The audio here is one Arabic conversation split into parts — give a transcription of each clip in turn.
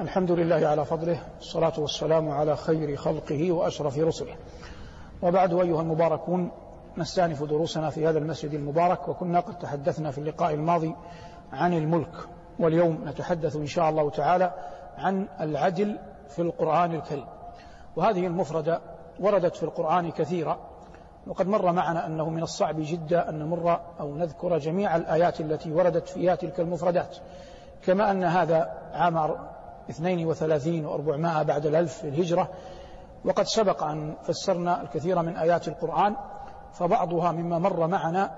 الحمد لله على فضله الصلاة والسلام على خير خلقه وأشرف رسله. وبعد أيها المباركون نستأنف دروسنا في هذا المسجد المبارك وكنا قد تحدثنا في اللقاء الماضي عن الملك. واليوم نتحدث إن شاء الله تعالى عن العدل في القرآن الكريم. وهذه المفردة وردت في القرآن كثيرا وقد مر معنا أنه من الصعب جدا أن نمر أو نذكر جميع الآيات التي وردت فيها تلك المفردات. كما أن هذا عام 32 و400 بعد الألف الهجرة. وقد سبق أن فسرنا الكثير من آيات القرآن فبعضها مما مر معنا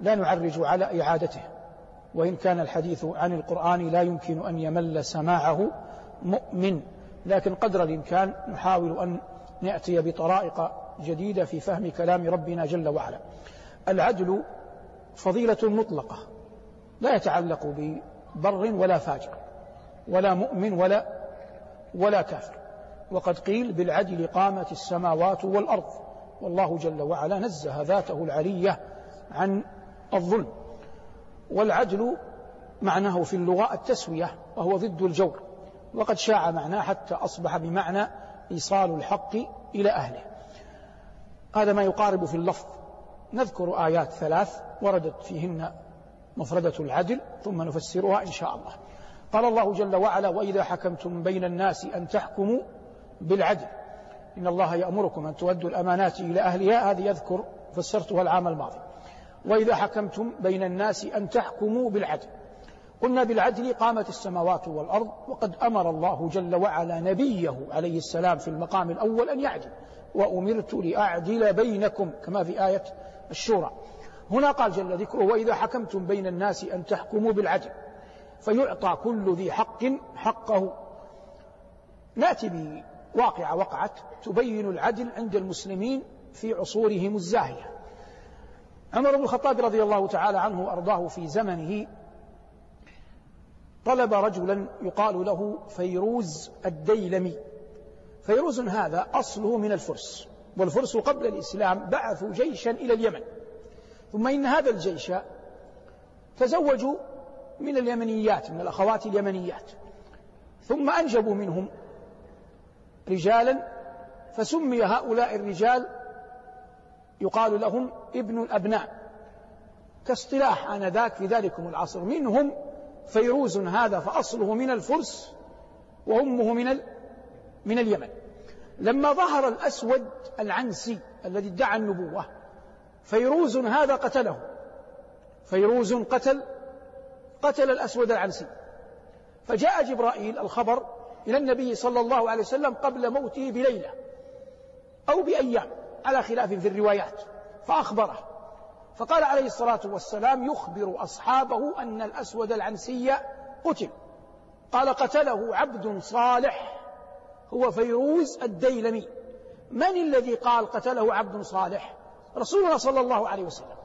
لا نعرج على إعادته. وإن كان الحديث عن القرآن لا يمكن أن يمل سماعه مؤمن لكن قدر الإمكان نحاول أن نأتي بطرائق جديدة في فهم كلام ربنا جل وعلا. العدل فضيلة مطلقة لا يتعلق ببر ولا فاجر. ولا مؤمن ولا ولا كافر. وقد قيل بالعدل قامت السماوات والأرض. والله جل وعلا نزه ذاته العلية عن الظلم. والعدل معناه في اللغة التسوية وهو ضد الجور. وقد شاع معناه حتى أصبح بمعنى إيصال الحق إلى أهله. هذا ما يقارب في اللفظ. نذكر آيات ثلاث وردت فيهن مفردة العدل ثم نفسرها إن شاء الله. قال الله جل وعلا وإذا حكمتم بين الناس أن تحكموا بالعدل إن الله يأمركم أن تؤدوا الأمانات إلى أهلها. هذه يذكر فسرتها العام الماضي. وإذا حكمتم بين الناس أن تحكموا بالعدل. قلنا بالعدل قامت السماوات والأرض وقد أمر الله جل وعلا نبيه عليه السلام في المقام الأول أن يعدل وأمرت لأعدل بينكم كما في آية الشورى. هنا قال جل ذكره وإذا حكمتم بين الناس أن تحكموا بالعدل. فيعطى كل ذي حق حقه. نأتي بواقعة وقعت تبين العدل عند المسلمين في عصورهم الزاهية. عمر بن الخطاب رضي الله تعالى عنه وأرضاه في زمنه طلب رجلا يقال له فيروز الديلمي. فيروز هذا أصله من الفرس والفرس قبل الإسلام بعثوا جيشا إلى اليمن. ثم إن هذا الجيش تزوجوا من اليمنيات من الأخوات اليمنيات. ثم أنجبوا منهم رجالا فسمي هؤلاء الرجال يقال لهم ابن الأبناء. كاصطلاح آنذاك في ذلكم العصر. منهم فيروز هذا فأصله من الفرس وأمه من من اليمن. لما ظهر الأسود العنسي الذي ادعى النبوة فيروز هذا قتله. فيروز قتل قتل الأسود العنسي. فجاء جبرائيل الخبر إلى النبي صلى الله عليه وسلم قبل موته بليلة أو بأيام على خلاف في الروايات. فأخبره. فقال عليه الصلاة والسلام يخبر أصحابه أن الأسود العنسي قتل. قال قتله عبد صالح هو فيروز الديلمي. من الذي قال قتله عبد صالح؟ رسولنا صلى الله عليه وسلم.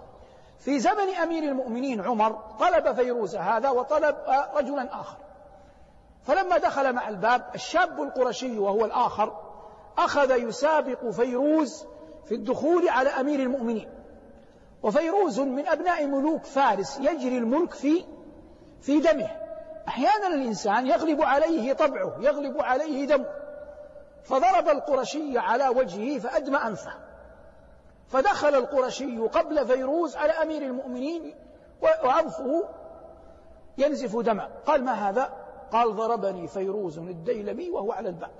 في زمن أمير المؤمنين عمر طلب فيروز هذا وطلب رجلا آخر. فلما دخل مع الباب الشاب القرشي وهو الآخر أخذ يسابق فيروز في الدخول على أمير المؤمنين. وفيروز من أبناء ملوك فارس يجري الملك في في دمه. أحيانا الإنسان يغلب عليه طبعه يغلب عليه دمه. فضرب القرشي على وجهه فأدمى أنفه فدخل القرشي قبل فيروز على أمير المؤمنين وأنفه ينزف دما قال ما هذا؟ قال ضربني فيروز الديلمي وهو على الباب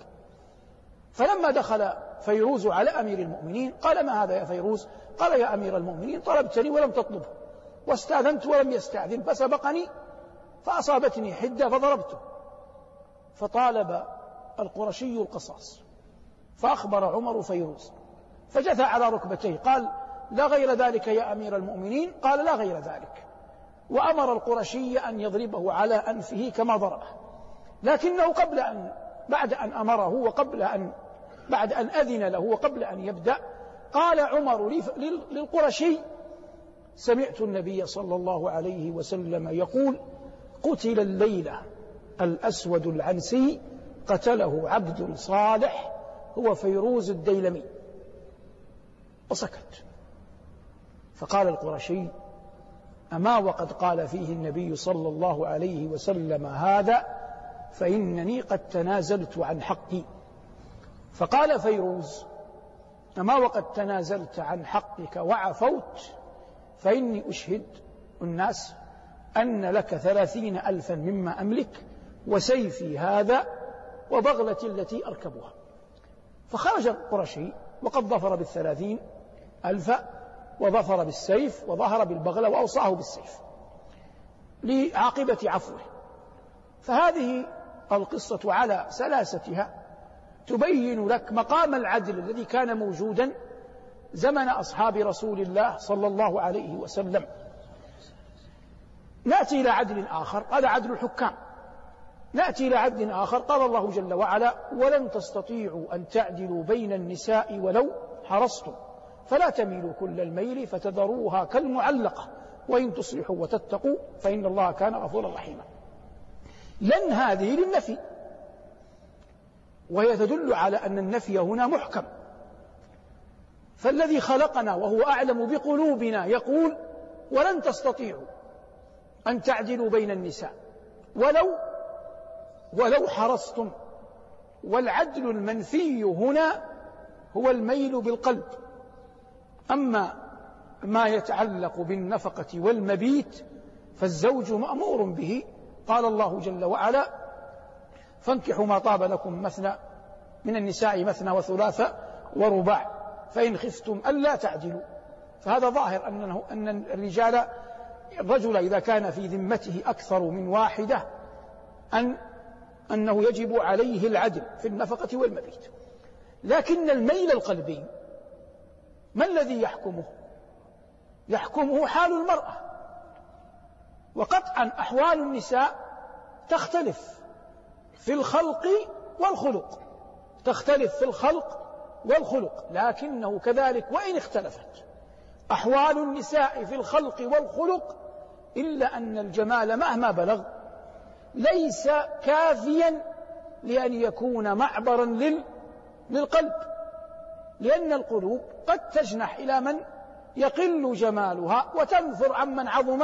فلما دخل فيروز على أمير المؤمنين قال ما هذا يا فيروز؟ قال يا أمير المؤمنين طلبتني ولم تطلبه واستأذنت ولم يستأذن فسبقني فأصابتني حدة فضربته. فطالب القرشي القصاص فأخبر عمر فيروز. فجثى على ركبتيه. قال لا غير ذلك يا أمير المؤمنين. قال لا غير ذلك. وأمر القرشي أن يضربه على أنفه كما ضربه. لكنه قبل أن بعد أن أمره وقبل أن بعد أن أذن له وقبل أن يبدأ قال عمر للقرشي سمعت النبي صلى الله عليه وسلم يقول قتل الليلة الأسود العنسي قتله عبد صالح هو فيروز الديلمي. وسكت. فقال القرشي أما وقد قال فيه النبي صلى الله عليه وسلم هذا فإنني قد تنازلت عن حقي. فقال فيروز أما وقد تنازلت عن حقك وعفوت فإني أشهد الناس أن لك ثلاثين ألفا مما أملك وسيفي هذا وبغلتي التي أركبها. فخرج القرشي وقد ظفر بالثلاثين ألف وظفر بالسيف وظهر بالبغلة وأوصاه بالسيف لعاقبة عفوه. فهذه القصة على سلاستها تبين لك مقام العدل الذي كان موجودا زمن أصحاب رسول الله صلى الله عليه وسلم. نأتي إلى عدل آخر هذا عدل الحكام. نأتي إلى عدل آخر قال الله جل وعلا ولن تستطيعوا أن تعدلوا بين النساء ولو حرصتم. فلا تميلوا كل الميل فتذروها كالمعلقة وإن تصلحوا وتتقوا فإن الله كان غفورا رحيما. لن هذه للنفي. وهي تدل على أن النفي هنا محكم. فالذي خلقنا وهو أعلم بقلوبنا يقول ولن تستطيعوا أن تعدلوا بين النساء ولو ولو حرصتم والعدل المنفي هنا هو الميل بالقلب. أما ما يتعلق بالنفقة والمبيت فالزوج مأمور به. قال الله جل وعلا فانكحوا ما طاب لكم مثنى من النساء مثنى وثلاث ورباع فإن خفتم ألا تعدلوا. فهذا ظاهر أنه أن الرجال الرجل إذا كان في ذمته أكثر من واحدة أن أنه يجب عليه العدل في النفقة والمبيت. لكن الميل القلبي ما الذي يحكمه؟ يحكمه حال المرأة. وقطعا أحوال النساء تختلف في الخلق والخلق. تختلف في الخلق والخلق لكنه كذلك وإن اختلفت. أحوال النساء في الخلق والخلق إلا أن الجمال مهما بلغ ليس كافيا لأن يكون معبرا لل للقلب. لأن القلوب قد تجنح إلى من يقل جمالها وتنفر عمن عظم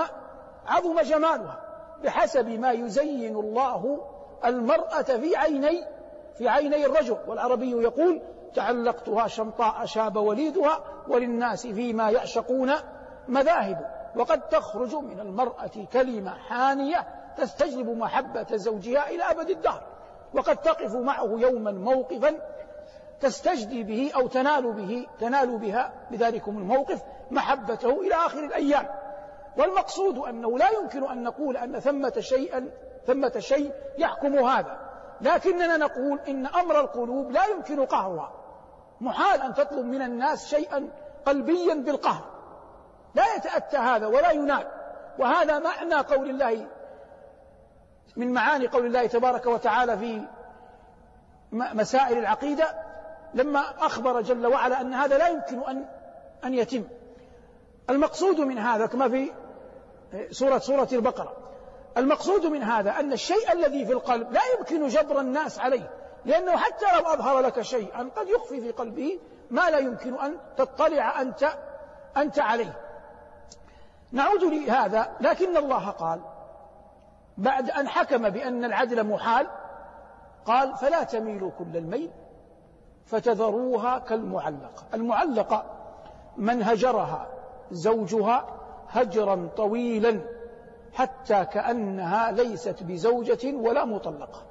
عظم جمالها بحسب ما يزين الله المرأة في عيني في عيني الرجل. والعربي يقول تعلقتها شمطاء شاب وليدها وللناس فيما يعشقون مذاهب. وقد تخرج من المرأة كلمة حانية تستجلب محبة زوجها إلى أبد الدهر. وقد تقف معه يوما موقفا تستجدي به أو تنال به تنال بها بذلكم الموقف محبته إلى آخر الأيام. والمقصود أنه لا يمكن أن نقول أن ثمة شيئا ثمة شيء يحكم هذا. لكننا نقول إن أمر القلوب لا يمكن قهرها. محال أن تطلب من الناس شيئا قلبيا بالقهر. لا يتأتى هذا ولا ينال. وهذا معنى قول الله من معاني قول الله تبارك وتعالى في مسائل العقيدة. لما أخبر جل وعلا أن هذا لا يمكن أن أن يتم. المقصود من هذا كما في سورة سورة البقرة. المقصود من هذا أن الشيء الذي في القلب لا يمكن جبر الناس عليه لأنه حتى لو أظهر لك شيئا قد يخفي في قلبه ما لا يمكن أن تطلع أنت أنت عليه. نعود لهذا لكن الله قال بعد أن حكم بأن العدل محال قال فلا تميلوا كل الميل فتذروها كالمعلقة. المعلقة من هجرها زوجها هجرا طويلا حتى كأنها ليست بزوجة ولا مطلقة.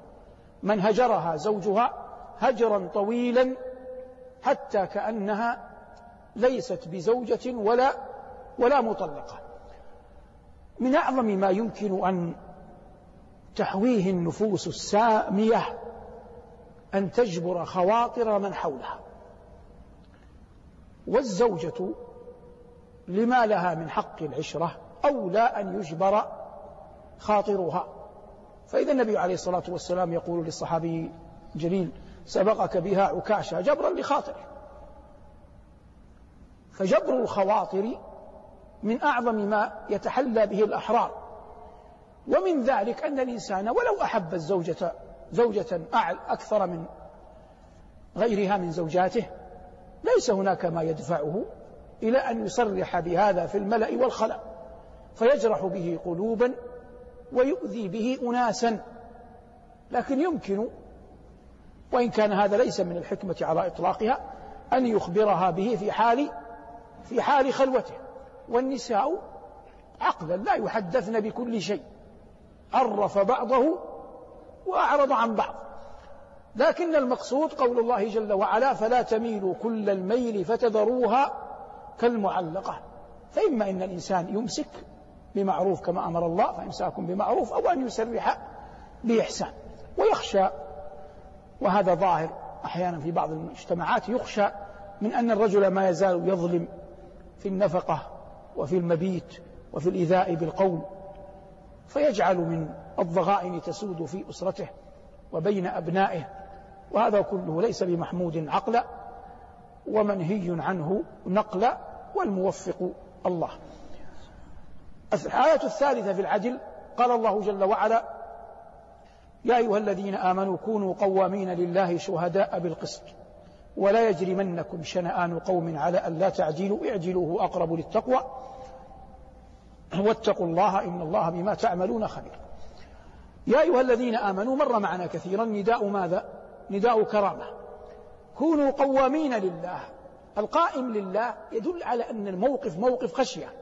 من هجرها زوجها هجرا طويلا حتى كأنها ليست بزوجة ولا ولا مطلقة. من أعظم ما يمكن أن تحويه النفوس السامية أن تجبر خواطر من حولها. والزوجة لما لها من حق العشرة أولى أن يجبر خاطرها. فإذا النبي عليه الصلاة والسلام يقول للصحابي جليل سبقك بها عكاشة جبرا لخاطره. فجبر الخواطر من أعظم ما يتحلى به الأحرار. ومن ذلك أن الإنسان ولو أحب الزوجة زوجة أكثر من غيرها من زوجاته ليس هناك ما يدفعه إلى أن يصرح بهذا في الملأ والخلاء فيجرح به قلوبا ويؤذي به أناسا. لكن يمكن وإن كان هذا ليس من الحكمة على إطلاقها أن يخبرها به في حال في حال خلوته. والنساء عقلا لا يحدثن بكل شيء. عرف بعضه وأعرض عن بعض. لكن المقصود قول الله جل وعلا فلا تميلوا كل الميل فتذروها كالمعلقة. فإما أن الإنسان يمسك بمعروف كما أمر الله فإمساكم بمعروف أو أن يسرح بإحسان. ويخشى وهذا ظاهر أحيانا في بعض المجتمعات يخشى من أن الرجل ما يزال يظلم في النفقة وفي المبيت وفي الإيذاء بالقول. فيجعل من الضغائن تسود في أسرته وبين أبنائه وهذا كله ليس بمحمود عقلا ومنهي عنه نقلا والموفق الله. الآية الثالثة في العدل قال الله جل وعلا يا أيها الذين آمنوا كونوا قوامين لله شهداء بالقسط ولا يجرمنكم شنآن قوم على أن لا تعجلوا اعجلوه أقرب للتقوى واتقوا الله إن الله بما تعملون خبير. يا أيها الذين آمنوا مر معنا كثيرا نداء ماذا؟ نداء كرامة. كونوا قوامين لله. القائم لله يدل على أن الموقف موقف خشية.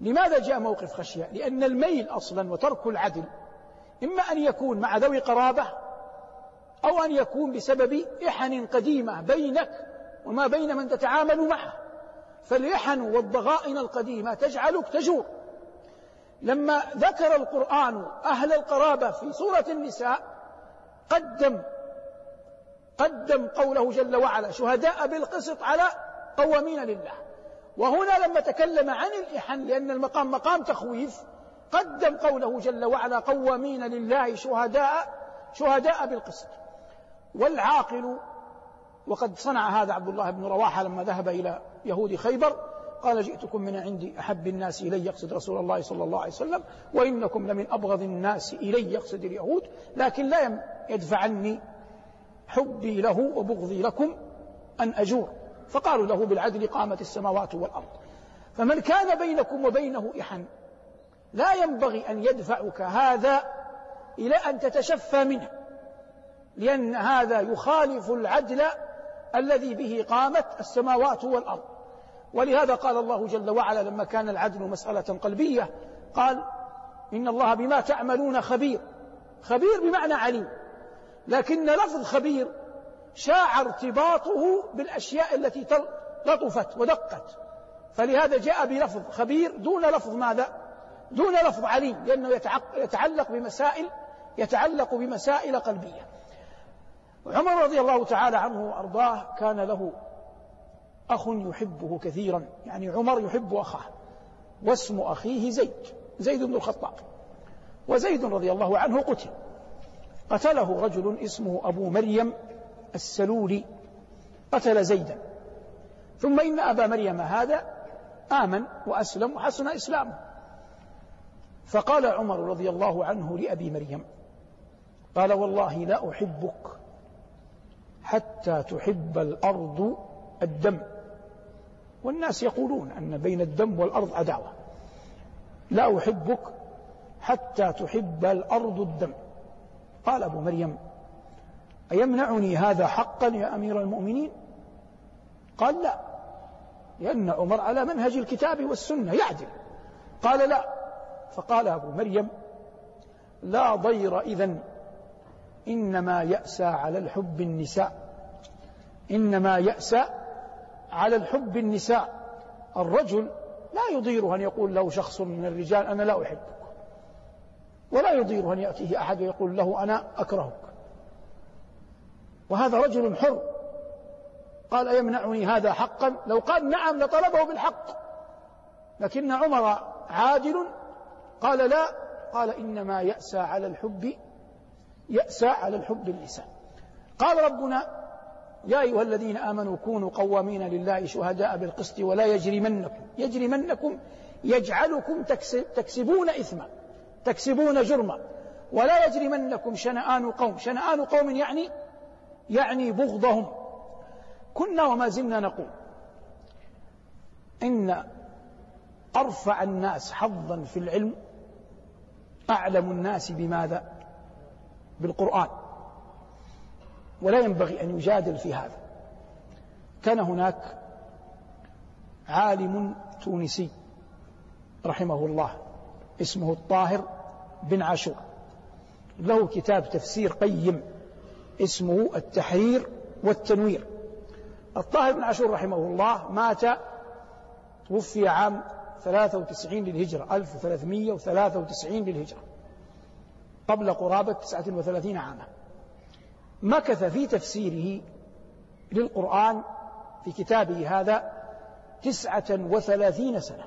لماذا جاء موقف خشية؟ لأن الميل أصلا وترك العدل. إما أن يكون مع ذوي قرابة أو أن يكون بسبب إحن قديمة بينك وما بين من تتعامل معه. فالإحن والضغائن القديمة تجعلك تجور. لما ذكر القرآن أهل القرابة في سورة النساء قدم قدم قوله جل وعلا شهداء بالقسط على قوامين لله وهنا لما تكلم عن الإحن لأن المقام مقام تخويف قدم قوله جل وعلا قوامين لله شهداء شهداء بالقسط والعاقل وقد صنع هذا عبد الله بن رواحة لما ذهب إلى يهود خيبر قال جئتكم من عند أحب الناس إلي يقصد رسول الله صلى الله عليه وسلم وإنكم لمن أبغض الناس إلي يقصد اليهود لكن لا يدفع عني حبي له وبغضي لكم أن أجور. فقالوا له بالعدل قامت السماوات والأرض. فمن كان بينكم وبينه إحن لا ينبغي أن يدفعك هذا إلى أن تتشفى منه لأن هذا يخالف العدل الذي به قامت السماوات والأرض. ولهذا قال الله جل وعلا لما كان العدل مسألة قلبية قال إن الله بما تعملون خبير. خبير بمعنى عليم. لكن لفظ خبير شاع ارتباطه بالأشياء التي لطفت ودقت. فلهذا جاء بلفظ خبير دون لفظ ماذا؟ دون لفظ عليم لأنه يتعلق بمسائل يتعلق بمسائل قلبية. عمر رضي الله تعالى عنه وأرضاه كان له أخ يحبه كثيرا يعني عمر يحب أخاه واسم أخيه زيد زيد بن الخطاب. وزيد رضي الله عنه قتل. قتله رجل اسمه أبو مريم السلولي. قتل زيدا. ثم إن أبا مريم هذا آمن وأسلم وحسن إسلامه. فقال عمر رضي الله عنه لأبي مريم قال والله لا أحبك حتى تحب الأرض الدم. والناس يقولون أن بين الدم والأرض عداوة. لا أحبك حتى تحب الأرض الدم. قال أبو مريم أيمنعني هذا حقا يا أمير المؤمنين؟ قال لا لأن عمر على منهج الكتاب والسنة يعدل. قال لا فقال أبو مريم لا ضير إذن إنما يأسى على الحب النساء. إنما يأسى على الحب النساء. الرجل لا يضيره أن يقول له شخص من الرجال أنا لا أحبك. ولا يضيره أن يأتيه أحد ويقول له أنا أكرهك. وهذا رجل حر. قال أيمنعني هذا حقا؟ لو قال نعم لطلبه بالحق. لكن عمر عادل قال لا. قال إنما يأسى على الحب يأسى على الحب النساء. قال ربنا يا أيها الذين آمنوا كونوا قوامين لله شهداء بالقسط ولا يجرمنكم يجرمنكم يجعلكم تكسبون إثما تكسبون جرما ولا يجرمنكم شنآن قوم شنآن قوم يعني يعني بغضهم. كنا وما زلنا نقول إن أرفع الناس حظا في العلم أعلم الناس بماذا؟ بالقرآن. ولا ينبغي أن يجادل في هذا. كان هناك عالم تونسي رحمه الله اسمه الطاهر بن عاشور. له كتاب تفسير قيم اسمه التحرير والتنوير. الطاهر بن عاشور رحمه الله مات توفي عام 93 للهجرة 1393 للهجرة قبل قرابة 39 عاما. مكث في تفسيره للقرآن في كتابه هذا تسعة وثلاثين سنة.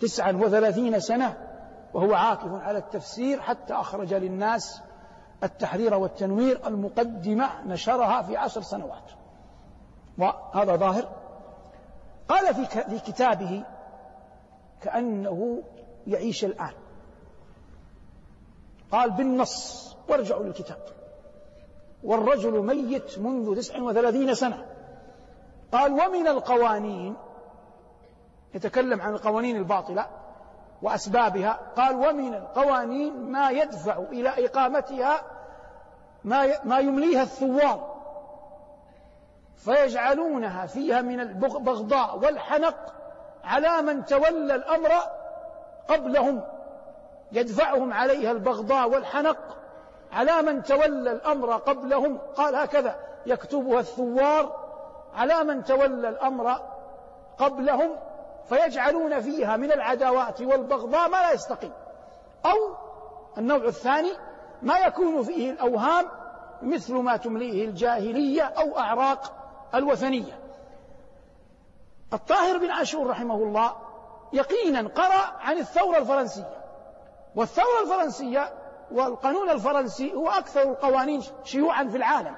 تسعا وثلاثين سنة وهو عاكف على التفسير حتى أخرج للناس التحرير والتنوير المقدمة نشرها في عشر سنوات. وهذا ظاهر. قال في كتابه كأنه يعيش الآن. قال بالنص وارجعوا للكتاب. والرجل ميت منذ تسع وثلاثين سنة. قال ومن القوانين يتكلم عن القوانين الباطلة وأسبابها. قال ومن القوانين ما يدفع إلى إقامتها ما ما يمليها الثوار فيجعلونها فيها من البغضاء والحنق على من تولى الأمر قبلهم يدفعهم عليها البغضاء والحنق على من تولى الأمر قبلهم؟ قال هكذا يكتبها الثوار على من تولى الأمر قبلهم فيجعلون فيها من العداوات والبغضاء ما لا يستقيم. أو النوع الثاني ما يكون فيه الأوهام مثل ما تمليه الجاهلية أو أعراق الوثنية. الطاهر بن عاشور رحمه الله يقينا قرأ عن الثورة الفرنسية والثورة الفرنسية والقانون الفرنسي هو أكثر القوانين شيوعا في العالم.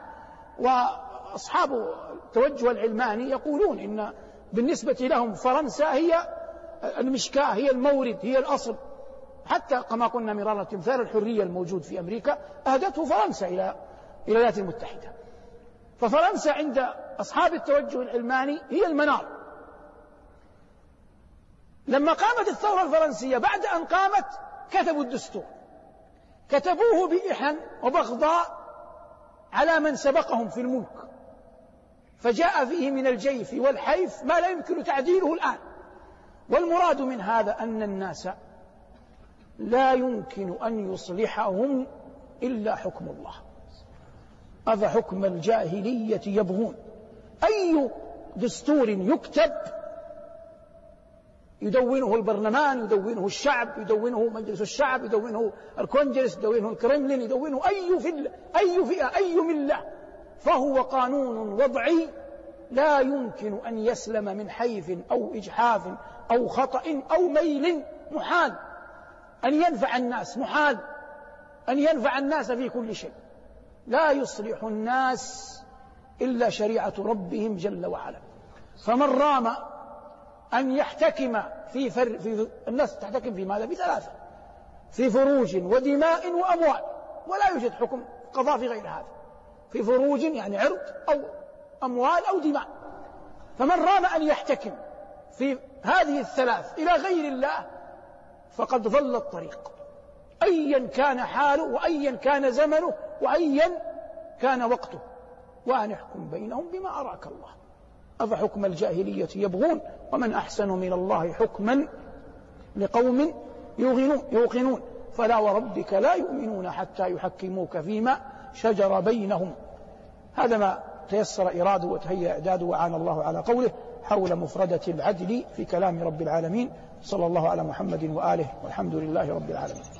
وأصحاب التوجه العلماني يقولون إن بالنسبة لهم فرنسا هي المشكاة هي المورد هي الأصل. حتى كما قلنا مرارا تمثال الحرية الموجود في أمريكا أهدته فرنسا إلى الولايات المتحدة. ففرنسا عند أصحاب التوجه العلماني هي المنار. لما قامت الثورة الفرنسية بعد أن قامت كتبوا الدستور. كتبوه بإحن وبغضاء على من سبقهم في الملك. فجاء فيه من الجيف والحيف ما لا يمكن تعديله الآن. والمراد من هذا أن الناس لا يمكن أن يصلحهم إلا حكم الله. أفحكم الجاهلية يبغون. أي دستور يكتب يدونه البرلمان يدونه الشعب يدونه مجلس الشعب يدونه الكونجرس يدونه الكرملين يدونه أي فئة أي فئة أي ملة. فهو قانون وضعي لا يمكن أن يسلم من حيف أو إجحاف أو خطأ أو ميل محال. أن ينفع الناس محال. أن ينفع الناس في كل شيء. لا يصلح الناس إلا شريعة ربهم جل وعلا. فمن رام أن يحتكم في, فر في الناس تحتكم في ماذا؟ بثلاثة في فروج ودماء وأموال. ولا يوجد حكم قضاء في غير هذا. في فروج يعني عرض أو أموال أو دماء. فمن رام أن يحتكم في هذه الثلاث إلى غير الله فقد ضل الطريق. أيا كان حاله وأيا كان زمنه وأيا كان وقته. وأن احكم بينهم بما أراك الله. أفحكم الجاهلية يبغون ومن أحسن من الله حكما لقوم يوقنون, يوقنون. فلا وربك لا يؤمنون حتى يحكموك فيما شجر بينهم. هذا ما تيسر إرادة وتهيأ إعداده وعان الله على قوله حول مفردة العدل في كلام رب العالمين صلى الله على محمد وآله والحمد لله رب العالمين.